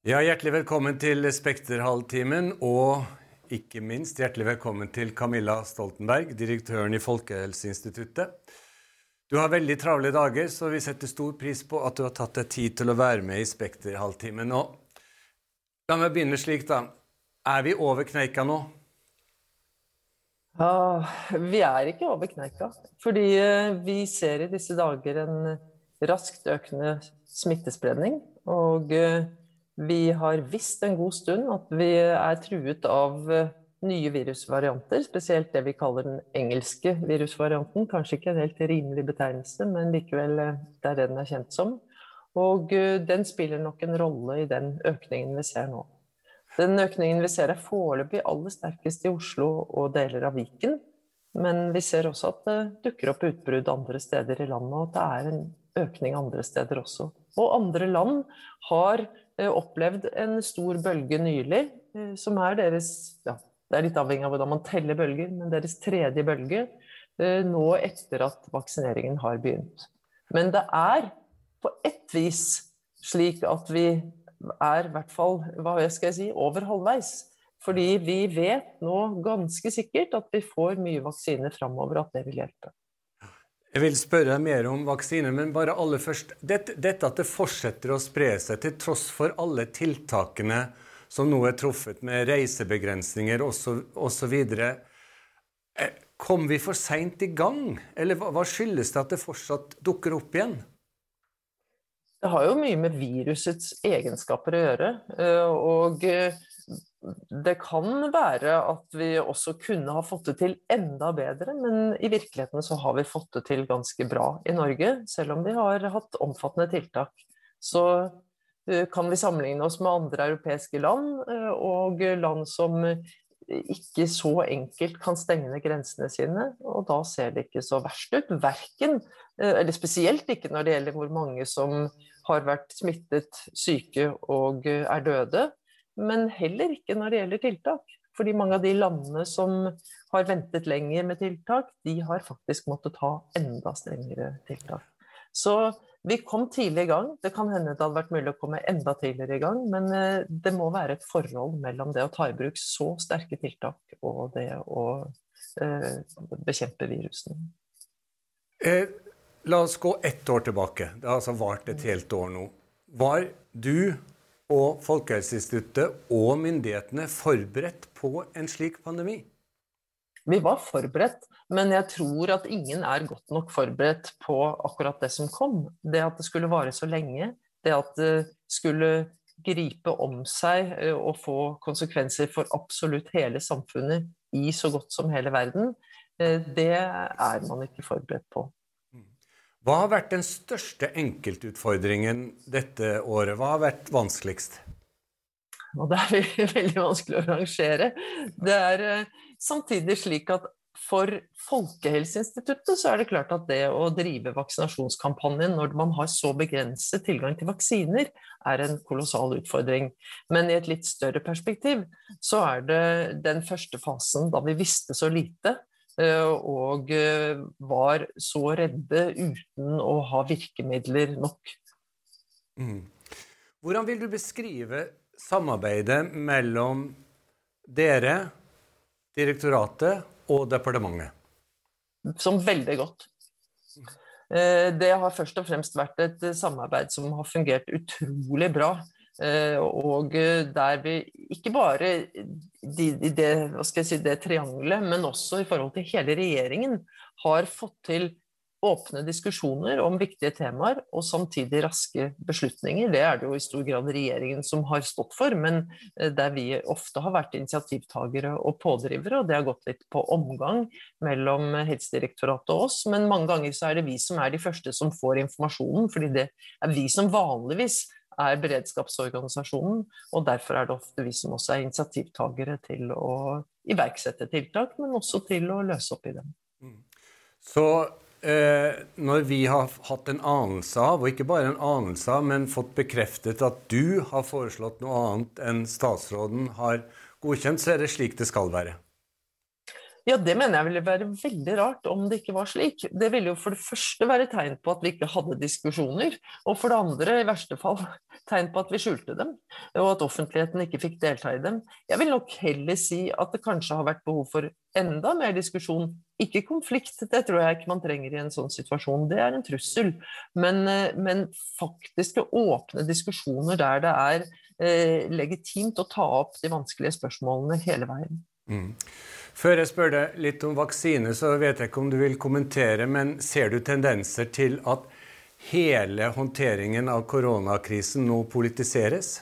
Ja, Hjertelig velkommen til Spekterhalvtimen, og ikke minst hjertelig velkommen til Camilla Stoltenberg, direktøren i Folkehelseinstituttet. Du har veldig travle dager, så vi setter stor pris på at du har tatt deg tid til å være med i Spekterhalvtimen. Og la meg begynne slik, da. Er vi over kneika nå? Ja, vi er ikke over kneika. Fordi eh, vi ser i disse dager en raskt økende smittespredning. Og eh, vi har visst en god stund at vi er truet av eh, nye virusvarianter, spesielt det vi kaller den engelske virusvarianten. Kanskje ikke en helt rimelig betegnelse, men likevel eh, det er det den er kjent som. Og eh, den spiller nok en rolle i den økningen vi ser nå. Den økningen vi ser er foreløpig aller sterkest i Oslo og deler av Viken. Men vi ser også at det dukker opp utbrudd andre steder i landet, og at det er en økning andre steder også. Og andre land har opplevd en stor bølge nylig, eh, som er deres ja, Det er litt avhengig av hvordan man teller bølger, men deres tredje bølge eh, nå etter at vaksineringen har begynt. Men det er på ett vis slik at vi er i hvert fall hva skal jeg si, over halvveis. Fordi vi vet nå ganske sikkert at vi får mye vaksiner framover, at det vil hjelpe. Jeg vil spørre deg mer om vaksiner, men bare aller først. Dette, dette, at det fortsetter å spre seg til tross for alle tiltakene som nå er truffet, med reisebegrensninger osv. Eh, kom vi for seint i gang, eller hva skyldes det at det fortsatt dukker opp igjen? Det har jo mye med virusets egenskaper å gjøre. Eh, og eh, det kan være at vi også kunne ha fått det til enda bedre, men i virkeligheten så har vi fått det til ganske bra i Norge, selv om vi har hatt omfattende tiltak. Så eh, kan vi sammenligne oss med andre europeiske land, eh, og land som ikke så enkelt kan stenge grensene sine, og da ser det ikke så verst ut. Verken, eh, eller spesielt ikke når det gjelder hvor mange som har vært smittet, syke og er døde men heller ikke når det gjelder tiltak. Fordi mange av de landene som har ventet lenger med tiltak, de har faktisk måttet ha enda strengere tiltak. Så vi kom tidlig i gang. Det kan hende det hadde vært mulig å komme enda tidligere i gang, men eh, det må være et forhold mellom det å ta i bruk så sterke tiltak og det å eh, bekjempe virusene. Eh, la oss gå ett år tilbake. Det har altså vart et helt år nå. Var du og Folkehelseinstituttet og myndighetene forberedt på en slik pandemi? Vi var forberedt, men jeg tror at ingen er godt nok forberedt på akkurat det som kom. Det at det skulle vare så lenge, det at det skulle gripe om seg eh, og få konsekvenser for absolutt hele samfunnet i så godt som hele verden, eh, det er man ikke forberedt på. Hva har vært den største enkeltutfordringen dette året? Hva har vært vanskeligst? Og det er veldig vanskelig å rangere. Det er eh, samtidig slik at for Folkehelseinstituttet så er det klart at det å drive vaksinasjonskampanjen når man har så begrenset tilgang til vaksiner, er en kolossal utfordring. Men i et litt større perspektiv så er det den første fasen da vi visste så lite, og eh, var så redde uten å ha virkemidler nok. Mm. Hvordan vil du beskrive samarbeidet mellom dere, direktoratet og departementet? Som veldig godt. Eh, det har først og fremst vært et samarbeid som har fungert utrolig bra. Eh, og eh, der vi ikke bare i de, det, si, det triangelet, men også i forhold til hele regjeringen har fått til åpne diskusjoner om viktige temaer og samtidig raske beslutninger. Det er det jo i stor grad regjeringen som har stått for, men eh, der vi ofte har vært initiativtagere og pådrivere, og det har gått litt på omgang mellom Helsedirektoratet og oss. Men mange ganger så er det vi som er de første som får informasjonen, fordi det er vi som vanligvis er beredskapsorganisasjonen, og derfor er det ofte vi som også er initiativtagere til å iverksette tiltak, men også til å løse opp i dem. Mm. Så eh, når vi har hatt en anelse av, og ikke bare en anelse av, men fått bekreftet at du har foreslått noe annet enn statsråden har godkjent, så er det slik det skal være? Ja, det mener jeg ville være veldig rart om det ikke var slik. Det ville jo for det første være tegn på at vi ikke hadde diskusjoner, og for det andre i verste fall tegn på at vi skjulte dem, og at offentligheten ikke fikk delta i dem. Jeg vil nok heller si at det kanskje har vært behov for enda mer diskusjon, ikke konflikt. Det tror jeg ikke man trenger i en sånn situasjon, det er en trussel. Men, eh, men faktiske åpne diskusjoner der det er eh, legitimt å ta opp de vanskelige spørsmålene hele veien. Mm. Før jeg spør deg litt om vaksine, så vet jeg ikke om du vil kommentere, men ser du tendenser til at hele håndteringen av koronakrisen nå politiseres?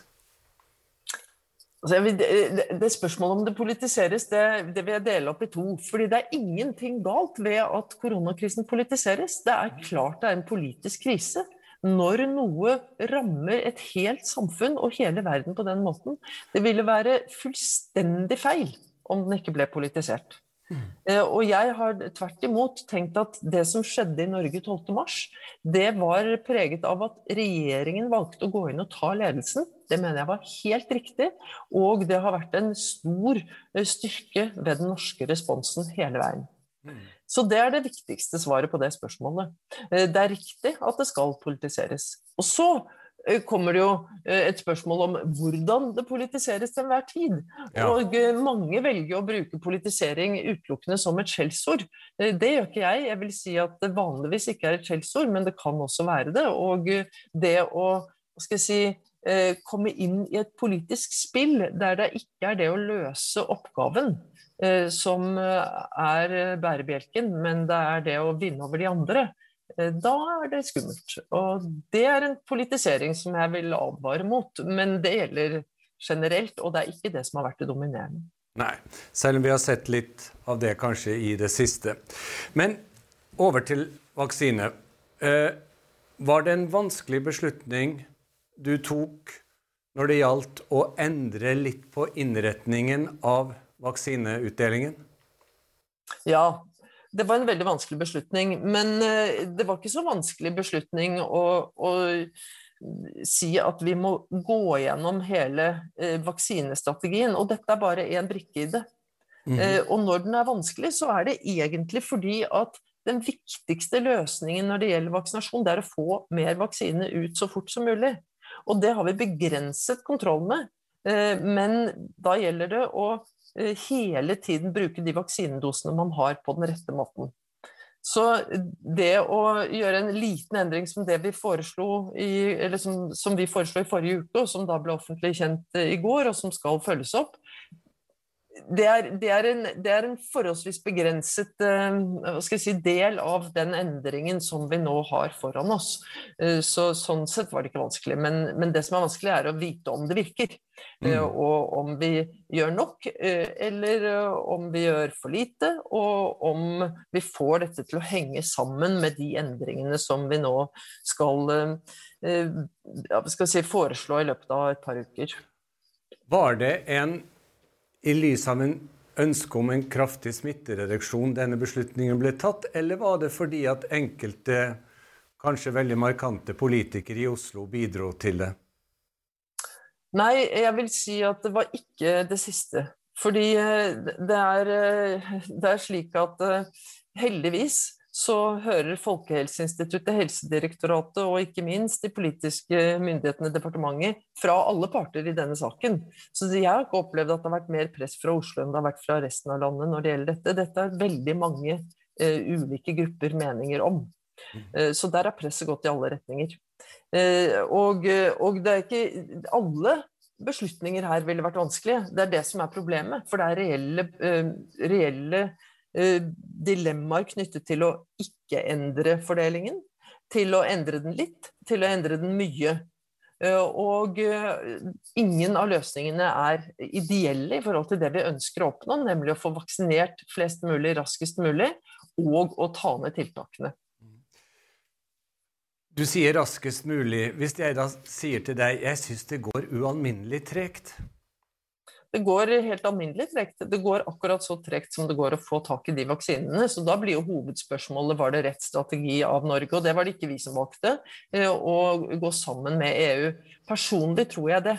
Altså, det, det, spørsmålet om det politiseres, det, det, vil jeg dele opp i to. fordi det er ingenting galt ved at koronakrisen politiseres. Det er klart det er en politisk krise når noe rammer et helt samfunn og hele verden på den måten. Det ville være fullstendig feil om den ikke ble politisert. Mm. Og jeg har tvert imot tenkt at det som skjedde i Norge 12.3, det var preget av at regjeringen valgte å gå inn og ta ledelsen. Det mener jeg var helt riktig, og det har vært en stor eh, styrke ved den norske responsen hele veien. Mm. Så det er det viktigste svaret på det spørsmålet. Eh, det er riktig at det skal politiseres. Og så Eh, kommer det jo eh, et spørsmål om hvordan det politiseres til enhver tid. Ja. Og eh, mange velger å bruke politisering utelukkende som et skjellsord. Det gjør ikke jeg. Jeg vil si at det vanligvis ikke er et skjellsord, men det kan også være det. Og det å skal jeg si, komme inn i et politisk spill der det ikke er det å løse oppgaven som er bærebjelken, men det er det å vinne over de andre. Da er det skummelt. Og det er en politisering som jeg vil advare mot. Men det gjelder generelt, og det er ikke det som har vært det dominerende. Nei, selv om vi har sett litt av det kanskje i det siste. Men over til vaksine. Eh, var det en vanskelig beslutning du tok når det gjaldt å endre litt på innretningen av vaksineutdelingen? Ja, det var en veldig vanskelig beslutning. Men eh, det var ikke så vanskelig beslutning å, å si at vi må gå gjennom hele eh, vaksinestrategien. Og dette er bare én brikke i det. Mm. Og når den er vanskelig, så er det egentlig fordi at den viktigste løsningen når det gjelder vaksinasjon, det er å få mer vaksine ut så fort som mulig. Og det har vi begrenset kontroll med. Men da gjelder det å hele tiden bruke de vaksinedosene man har på den rette måten. Så det å gjøre en liten endring som det vi foreslo i, som, som vi foreslo i forrige uke, og som da ble offentlig kjent i går, og som skal følges opp, det er, det, er en, det er, en, forholdsvis begrenset uh, si, del av den endringen som vi nå har foran oss. Uh, så, sånn sett var det ikke vanskelig. Men, men, det som er vanskelig, er å vite om det virker. Uh, mm. Og om vi gjør nok, eller om vi gjør for lite. Og om vi får dette til å henge sammen med de endringene som vi nå skal, skal si, foreslå i løpet av et par uker. Var det en i lys av en ønske om en kraftig smittereduksjon denne beslutningen ble tatt, eller var det fordi at enkelte, kanskje veldig markante politikere i Oslo bidro til det? Nei, jeg vil si at det var ikke det siste. Fordi eh, det er, eh, det er slik at eh, heldigvis så hører Folkehelseinstituttet, Helsedirektoratet og ikke minst de politiske myndighetene departementet fra alle parter i denne saken. Så jeg har ikke opplevd at det har vært mer press fra Oslo enn det har vært fra resten av landet når det gjelder dette. Dette er veldig mange uh, ulike grupper meninger om. Uh, så der har presset gått i alle retninger. Uh, og, og det er ikke alle beslutninger her ville vært vanskelige. Det er det som er problemet. For det er reelle, reelle dilemmaer knyttet til å ikke endre fordelingen, til å endre den litt, til å endre den mye. Eh, og eh, ingen av løsningene er ideelle i forhold til det vi ønsker å oppnå, nemlig å få vaksinert flest mulig raskest mulig, og å ta ned tiltakene. Du sier raskest mulig. Hvis jeg da sier til deg jeg syns det går ualminnelig tregt, det går helt alminnelig tregt. Det går akkurat så tregt som det går å få tak i de vaksinene. Så da blir jo hovedspørsmålet var det rett strategi av Norge. Og det var det ikke vi som valgte, eh, å gå sammen med EU. Personlig tror jeg det.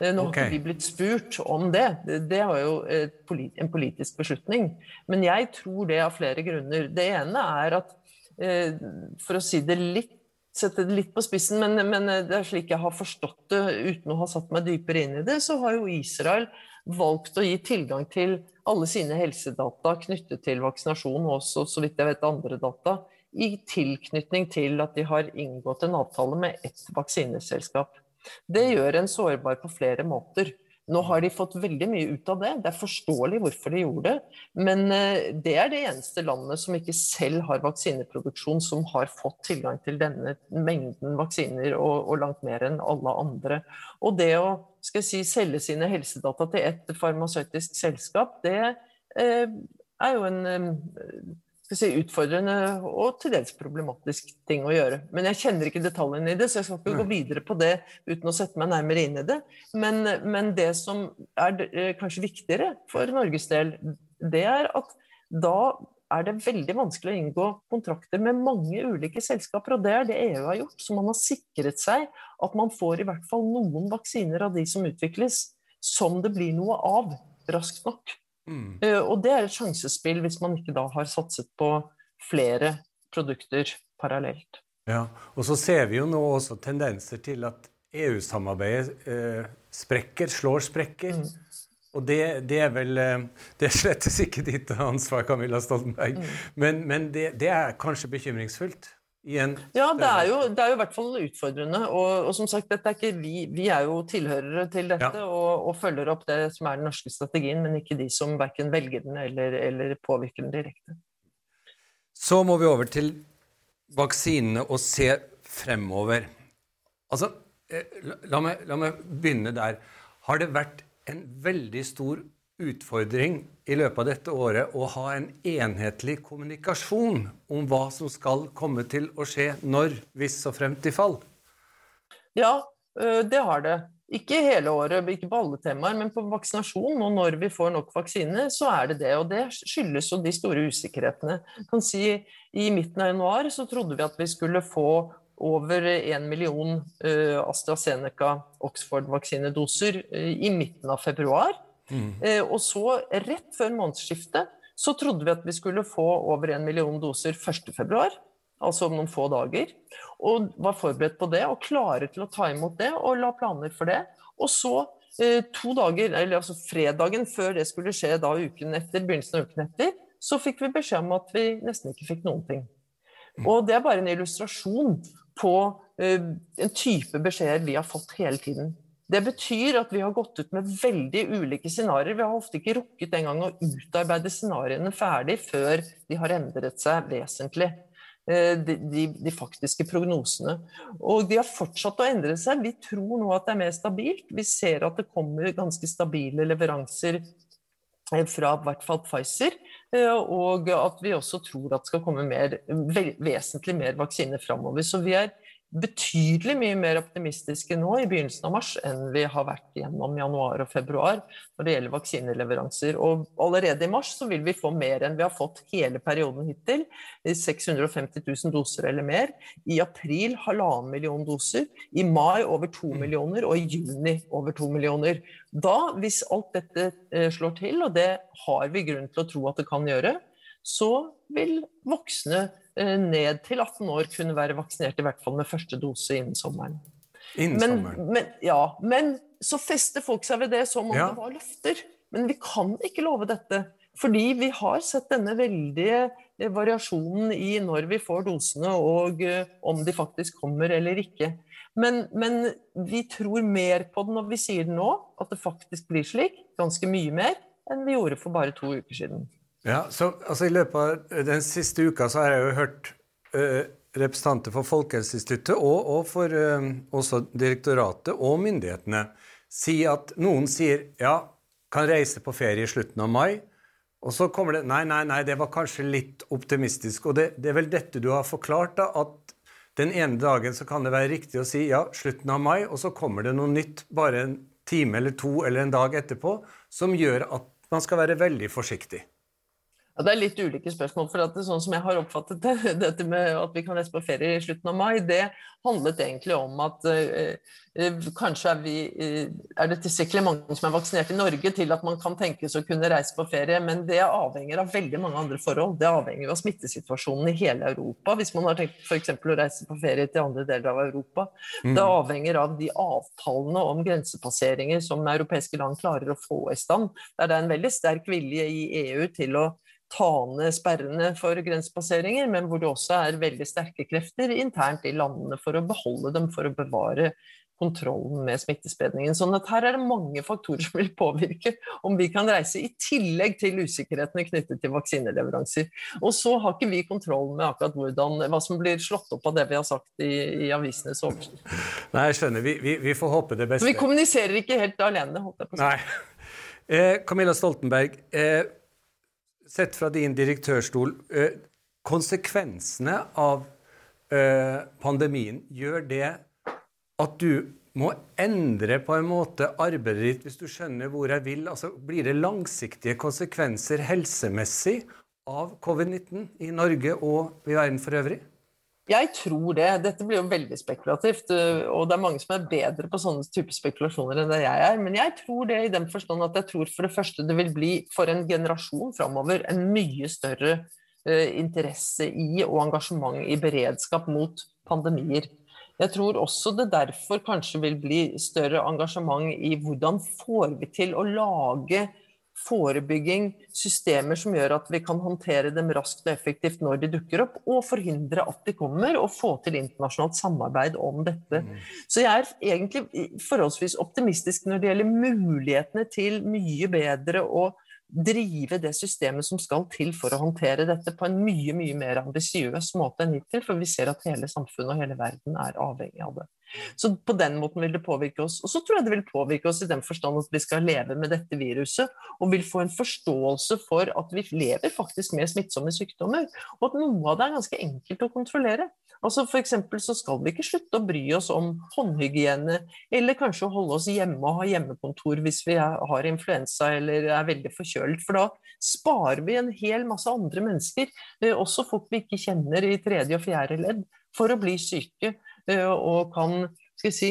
Eh, nå har ikke vi blitt spurt om det. Det var jo en politisk beslutning. Men jeg tror det av flere grunner. Det ene er at, eh, for å si det litt sette det litt på spissen, men, men, det er slik jeg har forstått det uten å ha satt meg dypere inn i det, så har jo Israel valgt å gi tilgang til alle sine helsedata knyttet til vaksinasjon, og også så vidt jeg vet andre data, i tilknytning til at de har inngått en avtale med ett vaksineselskap. Det gjør en sårbar på flere måter. Nå har de fått veldig mye ut av det. Det er forståelig hvorfor de gjorde det. Men eh, det er det eneste landet som ikke selv har vaksineproduksjon, som har fått tilgang til denne mengden vaksiner, og, og langt mer enn alle andre. Og det å si, selge sine helsedata til et farmasøytisk selskap, det eh, er jo en eh, si, utfordrende og til dels problematisk ting å gjøre. Men jeg kjenner ikke detaljene i det, så jeg skal ikke gå videre på det uten å sette meg nærmere inn i det. Men, men det som er eh, kanskje viktigere for Norges del, det er at da er det veldig vanskelig å inngå kontrakter med mange ulike selskaper. Og det er det EU har gjort. Så man har sikret seg at man får i hvert fall noen vaksiner av de som utvikles, som det blir noe av raskt nok. Mm. Uh, og det er et sjansespill hvis man ikke da har satset på flere produkter parallelt. Ja, og så ser vi jo nå også tendenser til at EU-samarbeidet eh, sprekker, slår sprekker. Mm. Og det, det, er vel eh, Det er slett ikke ditt ansvar, Camilla Stoltenberg, mm. men, men det, det, er kanskje bekymringsfullt? Ja, det er, jo, det er, jo, i hvert fall utfordrende. Og, og som sagt, er vi, vi, er jo tilhørere til dette ja. og, og, følger opp det som er den norske strategien, men ikke de som verken velger den eller, eller påvirker den direkte. Så må vi over til vaksinene og se fremover. Altså, eh, la meg, la meg begynne der. Har det vært en veldig stor utfordring i løpet av dette året å ha en enhetlig kommunikasjon om hva som skal komme til å skje når, hvis og fremt i fall? Ja, det har det. Ikke hele året, ikke på alle temaer, men på vaksinasjon og når vi får nok vaksine, så er det det. Og det skyldes jo de store usikkerhetene. Jeg kan si I midten av januar så trodde vi at vi skulle få over en million AstraZeneca Oxford-vaksinedoser i midten av februar. Mm. Eh, og så, rett før månedsskiftet, så trodde vi at vi skulle få over en million doser 1.2., altså om noen få dager. Og var forberedt på det og klare til å ta imot det og la planer for det. Og så, eh, to dager, eller altså fredagen før det skulle skje da uken etter, begynnelsen av uken etter, så fikk vi beskjed om at vi nesten ikke fikk noen ting. Mm. Og det er bare en illustrasjon på uh, en type beskjeder vi har fått hele tiden. Det betyr at vi har gått ut med veldig ulike scenarioer. Vi har ofte ikke rukket engang å utarbeide scenarioene ferdig før de har endret seg vesentlig. Eh, de, de, de, faktiske prognosene. Og de har fortsatt å endre seg. Vi tror nå at det er mer stabilt. Vi ser at det kommer ganske stabile leveranser eh, fra i hvert fall Pfizer. Eh, og at vi også tror at det skal komme mer, vesentlig mer vaksiner framover. Så vi er betydelig mye mer optimistiske nå i begynnelsen av mars enn vi har vært gjennom januar og februar når det gjelder vaksineleveranser. Og allerede i mars så vil vi få mer enn vi har fått hele perioden hittil. 650 000 doser eller mer. I april halvannen million doser. I mai over to mm. millioner, og i juni over to millioner. Da, hvis alt dette eh, slår til, og det har vi grunn til å tro at det kan gjøre, så vil voksne ned til 18 år kunne være vaksinert i hvert fall med første dose innen sommeren. Innen men, sommeren. Men, ja, men så fester folk seg ved det som om ja. det var løfter. Men vi kan ikke love dette. Fordi vi har sett denne veldige eh, variasjonen i når vi får dosene, og uh, om de faktisk kommer eller ikke. Men, men, vi tror mer på det når vi sier det nå, at det faktisk blir slik. Ganske mye mer enn vi gjorde for bare to uker siden. Ja, så altså, I løpet av den siste uka så har jeg jo hørt uh, representanter for Folkehelseinstituttet og, og for uh, også direktoratet og myndighetene si at noen sier ja, kan reise på ferie i slutten av mai. Og så kommer det Nei, nei, nei, det var kanskje litt optimistisk. Og det, det er vel dette du har forklart, da, at den ene dagen så kan det være riktig å si ja, slutten av mai, og så kommer det noe nytt bare en time eller to eller en dag etterpå som gjør at man skal være veldig forsiktig. Ja, det er litt ulike spørsmål. for det, Sånn som jeg har oppfattet det, dette med at vi kan reise på ferie i slutten av mai, det handlet egentlig om at eh, eh kanskje er, vi, eh, er det tilstrekkelig mange som er vaksinert i Norge til at man kan tenkes å kunne reise på ferie, men det avhenger av veldig mange andre forhold. Det avhenger av smittesituasjonen i hele Europa. Hvis man har tenkt f.eks. å reise på ferie til andre deler av Europa. Mm. Det avhenger av de avtalene om grensepasseringer som europeiske land klarer å få i stand. Der det er en veldig sterk vilje i EU til å ta ned sperrene for grensepasseringer, men hvor det også er veldig sterke krefter internt i landene for å beholde dem, for å bevare kontrollen med smittespredningen. Sånn at her er det mange faktorer som vil påvirke om vi kan reise, i tillegg til usikkerhetene knyttet til vaksineleveranser. Og så har ikke vi kontroll med akkurat hvordan, hva som blir slått opp av det vi har sagt i, i avisenes overskrift. Nei, jeg skjønner. Vi, vi, vi, får håpe det beste. Så vi kommuniserer ikke helt alene, holdt jeg på å si. Eh, Camilla Stoltenberg. Eh, sett fra din direktørstol, eh, konsekvensene av eh, pandemien, gjør det at du må endre på en måte arbeidet ditt, hvis du skjønner hvor jeg vil? Altså, blir det langsiktige konsekvenser helsemessig av covid-19 i Norge og i verden for øvrig? Jeg tror det. Dette blir jo veldig spekulativt. Eh, og det er mange som er bedre på sånne type spekulasjoner enn det jeg er. Men jeg tror det i den forstand at jeg tror for det første det vil bli for en generasjon framover en mye større uh, interesse i og engasjement i beredskap mot pandemier. Jeg tror også det derfor kanskje vil bli større engasjement i hvordan får vi til å lage forebygging, systemer som gjør at vi kan håndtere dem raskt og effektivt når de dukker opp, og forhindre at de kommer, og få til internasjonalt samarbeid om dette. Mm. Så jeg er egentlig forholdsvis optimistisk når det gjelder mulighetene til mye bedre å drive det systemet som skal til for å håndtere dette på en mye mye mer ambisiøs måte enn hittil, for vi ser at hele samfunnet og hele verden er avhengig av det. Så på den måten vil det påvirke oss. Og så tror jeg det vil påvirke oss i den forstand at vi skal leve med dette viruset, og vil få en forståelse for at vi lever faktisk med smittsomme sykdommer, og at noe av det er ganske enkelt å kontrollere. Altså for så skal vi ikke slutte å bry oss om håndhygiene, eller kanskje holde oss hjemme og ha hjemmekontor hvis vi har influensa eller er veldig forkjølet. For da sparer vi en hel masse andre mennesker, eh, også folk vi ikke kjenner i tredje og fjerde ledd, for å bli syke. Eh, og kan skal si,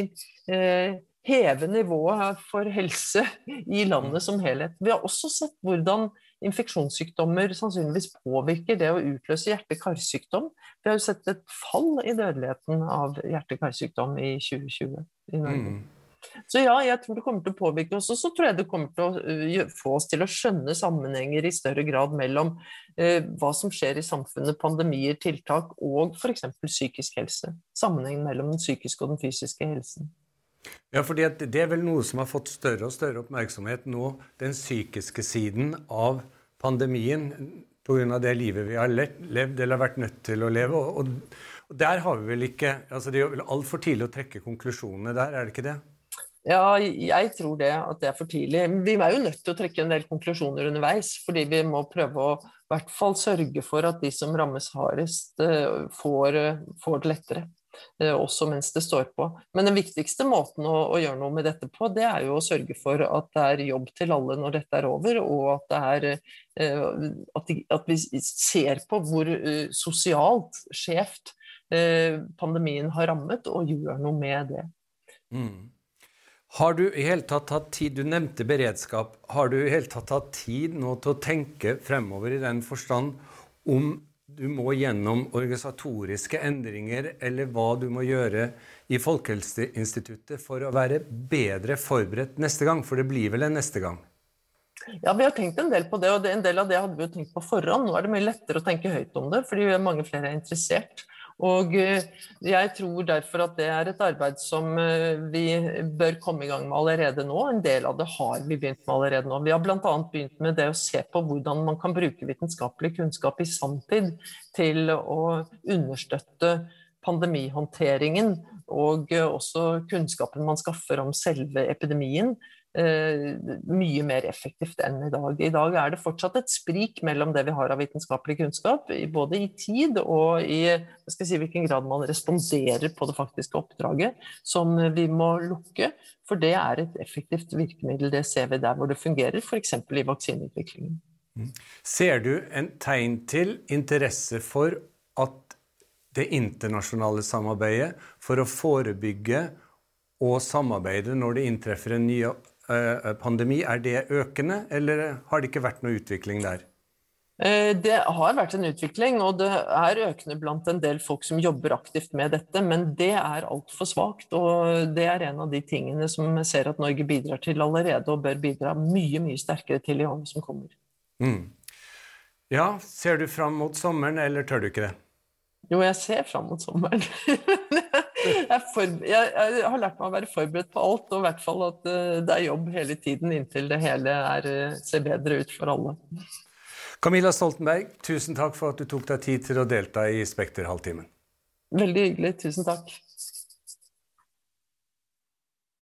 eh, heve nivået for helse i landet som helhet. Vi har også sett hvordan infeksjonssykdommer sannsynligvis påvirker det å utløse hjerte-karsykdom. Vi har jo sett et fall i dødeligheten av hjerte-karsykdom i 2020 i Norge. Mm. Så ja, jeg tror det kommer til å påvirke oss. Og så tror jeg det kommer til å uh, få oss til å skjønne sammenhenger i større grad mellom eh, hva som skjer i samfunnet, pandemier, tiltak og f.eks. psykisk helse. Sammenhengen mellom den psykiske og den fysiske helsen. Ja, fordi Det er vel noe som har fått større og større oppmerksomhet nå, den psykiske siden av pandemien pga. det livet vi har levd eller vært nødt til å leve. Og, og der har vi vel ikke altså Det er jo altfor tidlig å trekke konklusjonene der, er det ikke det? Ja, jeg tror det, at det er for tidlig. Vi er jo nødt til å trekke en del konklusjoner underveis. Fordi vi må prøve å i hvert fall sørge for at de som rammes hardest, eh, får, eh, får det lettere. Eh, også mens det står på. Men den viktigste måten å, å, gjøre noe med dette på, det er jo å sørge for at det er jobb til alle når dette er over, og at, er, at, de, at vi ser på hvor sosialt skjevt pandemien har rammet, og gjør noe med det. Mm. Har du i hele tatt tatt tid, Du nevnte beredskap. Har du i hele tatt tatt tid nå til å tenke fremover i den forstand om du må gjennom organisatoriske endringer, eller hva du må gjøre i Folkehelseinstituttet for å være bedre forberedt neste gang? For det blir vel en neste gang? Ja, Vi har tenkt en del på det, og en del av det hadde vi jo tenkt på forhånd. Nå er det mye lettere å tenke høyt om det, fordi mange flere er interessert. Og eh, jeg tror derfor at det er et arbeid som eh, vi bør komme i gang med allerede nå. En del av det har vi begynt med allerede nå. Vi har bl.a. begynt med det å se på hvordan man kan bruke vitenskapelig kunnskap i sanntid til å understøtte pandemihåndteringen og også kunnskapen man skaffer om selve epidemien, Eh, mye mer effektivt enn i dag. I dag er det fortsatt et sprik mellom det vi har av vitenskapelig kunnskap, både i tid og i si, hvilken grad man responderer på det faktiske oppdraget, som vi må lukke. For det er et effektivt virkemiddel. Det ser vi der hvor det fungerer, f.eks. i vaksineutviklingen. Mm. Ser du en tegn til interesse for at det internasjonale samarbeidet for å forebygge og samarbeide når det inntreffer en ny uh, pandemi, er det økende, eller har det ikke vært noe utvikling der? Eh, det har vært en utvikling, og det er økende blant en del folk som jobber aktivt med dette, men det er altfor svakt. Og det er en av de tingene som jeg ser at Norge bidrar til allerede, og bør bidra mye, mye sterkere til i årene som kommer. Mm. Ja, ser du fram mot sommeren, eller tør du ikke det? Jo, jeg ser fram mot sommeren. jeg, for, jeg, jeg, har lært meg å være forberedt på alt, og i hvert fall at eh, det er jobb hele tiden inntil det hele er, eh, ser bedre ut for alle. Camilla Stoltenberg, tusen takk for at du tok deg tid til å delta i Spekterhalvtimen. Veldig hyggelig. Tusen takk.